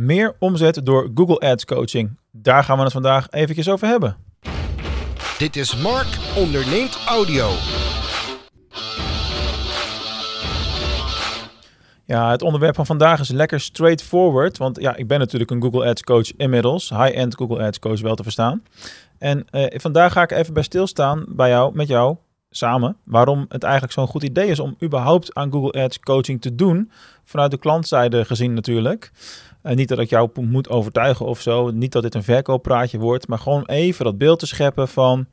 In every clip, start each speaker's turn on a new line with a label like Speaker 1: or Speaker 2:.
Speaker 1: Meer omzet door Google Ads coaching. Daar gaan we het vandaag eventjes over hebben.
Speaker 2: Dit is Mark onderneemt audio.
Speaker 1: Ja, het onderwerp van vandaag is lekker straightforward. Want ja, ik ben natuurlijk een Google Ads coach inmiddels. High-end Google Ads coach wel te verstaan. En eh, vandaag ga ik even bij stilstaan bij jou, met jou samen. Waarom het eigenlijk zo'n goed idee is om überhaupt aan Google Ads coaching te doen. Vanuit de klantzijde gezien natuurlijk. Uh, niet dat ik jou moet overtuigen of zo. Niet dat dit een verkooppraatje wordt. Maar gewoon even dat beeld te scheppen van...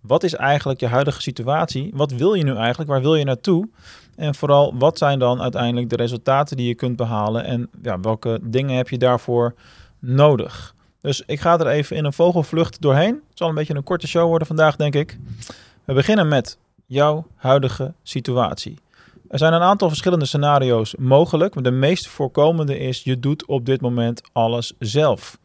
Speaker 1: Wat is eigenlijk je huidige situatie? Wat wil je nu eigenlijk? Waar wil je naartoe? En vooral, wat zijn dan uiteindelijk de resultaten die je kunt behalen? En ja, welke dingen heb je daarvoor nodig? Dus ik ga er even in een vogelvlucht doorheen. Het zal een beetje een korte show worden vandaag, denk ik. We beginnen met jouw huidige situatie. Er zijn een aantal verschillende scenario's mogelijk, maar de meest voorkomende is: je doet op dit moment alles zelf.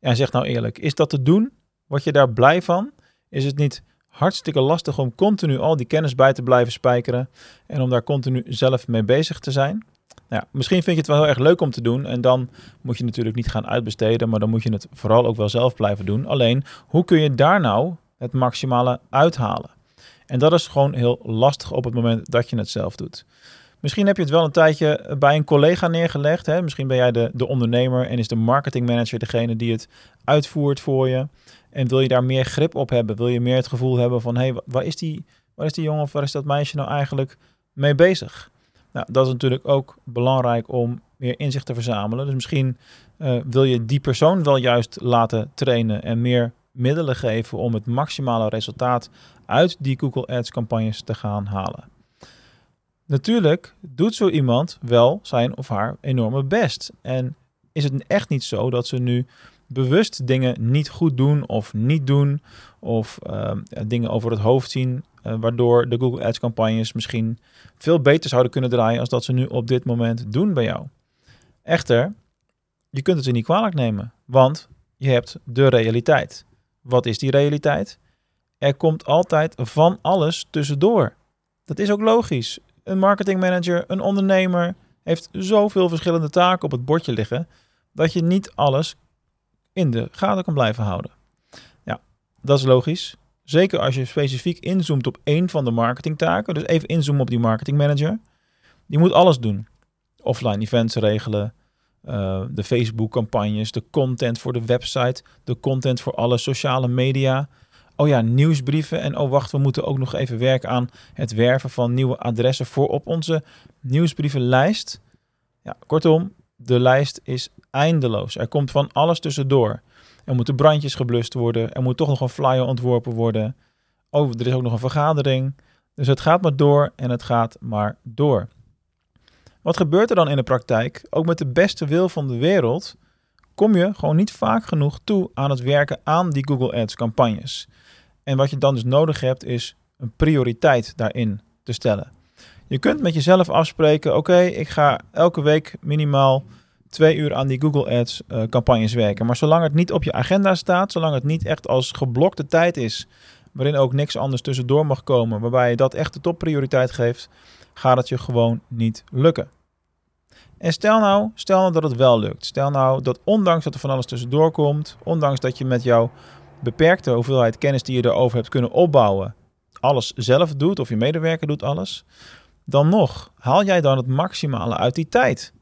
Speaker 1: En zeg nou eerlijk, is dat te doen? Word je daar blij van? Is het niet hartstikke lastig om continu al die kennis bij te blijven spijkeren en om daar continu zelf mee bezig te zijn? Nou, misschien vind je het wel heel erg leuk om te doen en dan moet je natuurlijk niet gaan uitbesteden, maar dan moet je het vooral ook wel zelf blijven doen. Alleen, hoe kun je daar nou het maximale uithalen? En dat is gewoon heel lastig op het moment dat je het zelf doet. Misschien heb je het wel een tijdje bij een collega neergelegd. Hè? Misschien ben jij de, de ondernemer en is de marketingmanager degene die het uitvoert voor je. En wil je daar meer grip op hebben? Wil je meer het gevoel hebben van, hé, hey, waar, is die, waar is die jongen of waar is dat meisje nou eigenlijk mee bezig? Nou, dat is natuurlijk ook belangrijk om meer inzicht te verzamelen. Dus misschien uh, wil je die persoon wel juist laten trainen en meer middelen geven om het maximale resultaat uit die Google Ads campagnes te gaan halen. Natuurlijk doet zo iemand wel zijn of haar enorme best. En is het echt niet zo dat ze nu bewust dingen niet goed doen of niet doen, of uh, dingen over het hoofd zien, uh, waardoor de Google Ads campagnes misschien veel beter zouden kunnen draaien als dat ze nu op dit moment doen bij jou. Echter, je kunt het ze niet kwalijk nemen, want je hebt de realiteit. Wat is die realiteit? Er komt altijd van alles tussendoor. Dat is ook logisch. Een marketingmanager, een ondernemer heeft zoveel verschillende taken op het bordje liggen dat je niet alles in de gaten kan blijven houden. Ja, dat is logisch. Zeker als je specifiek inzoomt op één van de marketingtaken. Dus even inzoomen op die marketingmanager. Die moet alles doen. Offline events regelen, uh, de Facebook campagnes, de content voor de website, de content voor alle sociale media. Oh ja, nieuwsbrieven. En oh wacht, we moeten ook nog even werken aan het werven van nieuwe adressen voor op onze nieuwsbrievenlijst. Ja, kortom, de lijst is eindeloos. Er komt van alles tussendoor. Er moeten brandjes geblust worden. Er moet toch nog een flyer ontworpen worden. Oh, er is ook nog een vergadering. Dus het gaat maar door en het gaat maar door. Wat gebeurt er dan in de praktijk? Ook met de beste wil van de wereld kom je gewoon niet vaak genoeg toe aan het werken aan die Google Ads campagnes. En wat je dan dus nodig hebt is een prioriteit daarin te stellen. Je kunt met jezelf afspreken: oké, ik ga elke week minimaal twee uur aan die Google Ads uh, campagnes werken. Maar zolang het niet op je agenda staat, zolang het niet echt als geblokte tijd is, waarin ook niks anders tussendoor mag komen, waarbij je dat echt de topprioriteit geeft, gaat het je gewoon niet lukken. En stel nou, stel nou dat het wel lukt. Stel nou dat ondanks dat er van alles tussendoor komt, ondanks dat je met jouw beperkte hoeveelheid kennis die je erover hebt kunnen opbouwen, alles zelf doet of je medewerker doet alles, dan nog haal jij dan het maximale uit die tijd?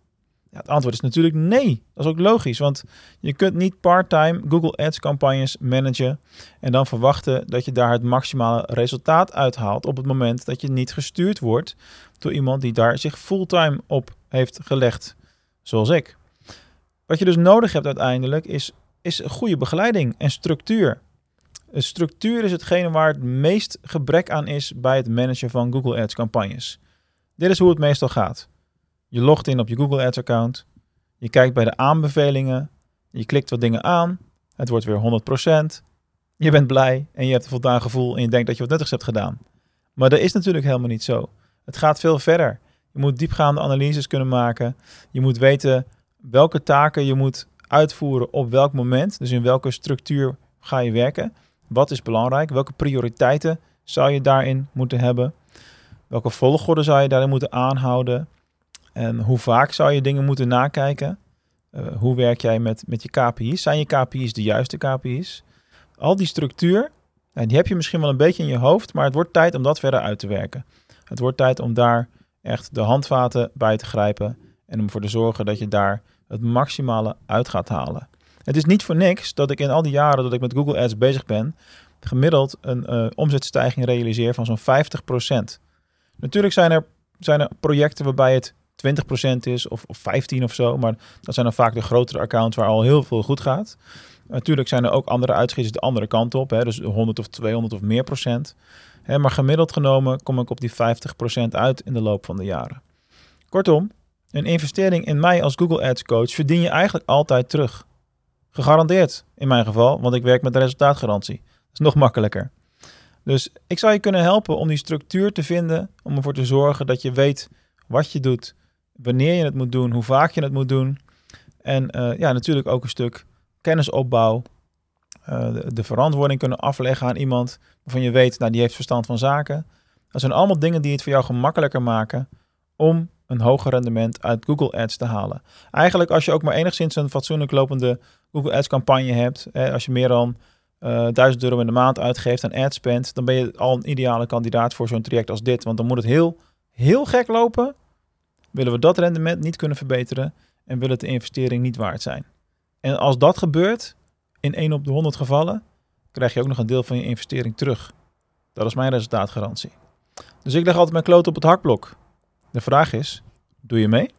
Speaker 1: Het antwoord is natuurlijk nee. Dat is ook logisch, want je kunt niet part-time Google Ads campagnes managen en dan verwachten dat je daar het maximale resultaat uithaalt op het moment dat je niet gestuurd wordt door iemand die daar zich fulltime op heeft gelegd, zoals ik. Wat je dus nodig hebt uiteindelijk is, is goede begeleiding en structuur. Structuur is hetgene waar het meest gebrek aan is bij het managen van Google Ads campagnes. Dit is hoe het meestal gaat. Je logt in op je Google Ads account. Je kijkt bij de aanbevelingen. Je klikt wat dingen aan. Het wordt weer 100%. Je bent blij en je hebt een voldaan gevoel en je denkt dat je wat nuttigs hebt gedaan. Maar dat is natuurlijk helemaal niet zo. Het gaat veel verder. Je moet diepgaande analyses kunnen maken. Je moet weten welke taken je moet uitvoeren op welk moment. Dus in welke structuur ga je werken. Wat is belangrijk? Welke prioriteiten zou je daarin moeten hebben? Welke volgorde zou je daarin moeten aanhouden? En hoe vaak zou je dingen moeten nakijken? Uh, hoe werk jij met, met je KPI's? Zijn je KPI's de juiste KPI's? Al die structuur, en die heb je misschien wel een beetje in je hoofd, maar het wordt tijd om dat verder uit te werken. Het wordt tijd om daar echt de handvaten bij te grijpen en om ervoor te zorgen dat je daar het maximale uit gaat halen. Het is niet voor niks dat ik in al die jaren dat ik met Google Ads bezig ben, gemiddeld een uh, omzetstijging realiseer van zo'n 50%. Natuurlijk zijn er, zijn er projecten waarbij het 20% is of, of 15 of zo, maar dat zijn dan vaak de grotere accounts waar al heel veel goed gaat. Natuurlijk zijn er ook andere uitschieters de andere kant op, hè, dus 100 of 200 of meer procent. Hè, maar gemiddeld genomen kom ik op die 50% uit in de loop van de jaren. Kortom, een investering in mij als Google Ads coach verdien je eigenlijk altijd terug. Gegarandeerd in mijn geval, want ik werk met de resultaatgarantie. Dat is nog makkelijker. Dus ik zou je kunnen helpen om die structuur te vinden, om ervoor te zorgen dat je weet wat je doet, wanneer je het moet doen, hoe vaak je het moet doen. En uh, ja, natuurlijk ook een stuk kennisopbouw, uh, de, verantwoording kunnen afleggen aan iemand waarvan je weet, nou die heeft verstand van zaken. Dat zijn allemaal dingen die het voor jou gemakkelijker maken om een hoger rendement uit Google Ads te halen. Eigenlijk als je ook maar enigszins een fatsoenlijk lopende Google Ads campagne hebt, als je meer dan eh, 1000 euro in de maand uitgeeft aan ad spend, dan ben je al een ideale kandidaat voor zo'n traject als dit. Want dan moet het heel, heel gek lopen. Willen we dat rendement niet kunnen verbeteren en wil het de investering niet waard zijn. En als dat gebeurt, in 1 op de 100 gevallen, krijg je ook nog een deel van je investering terug. Dat is mijn resultaatgarantie. Dus ik leg altijd mijn kloot op het hakblok. De vraag is, doe je mee?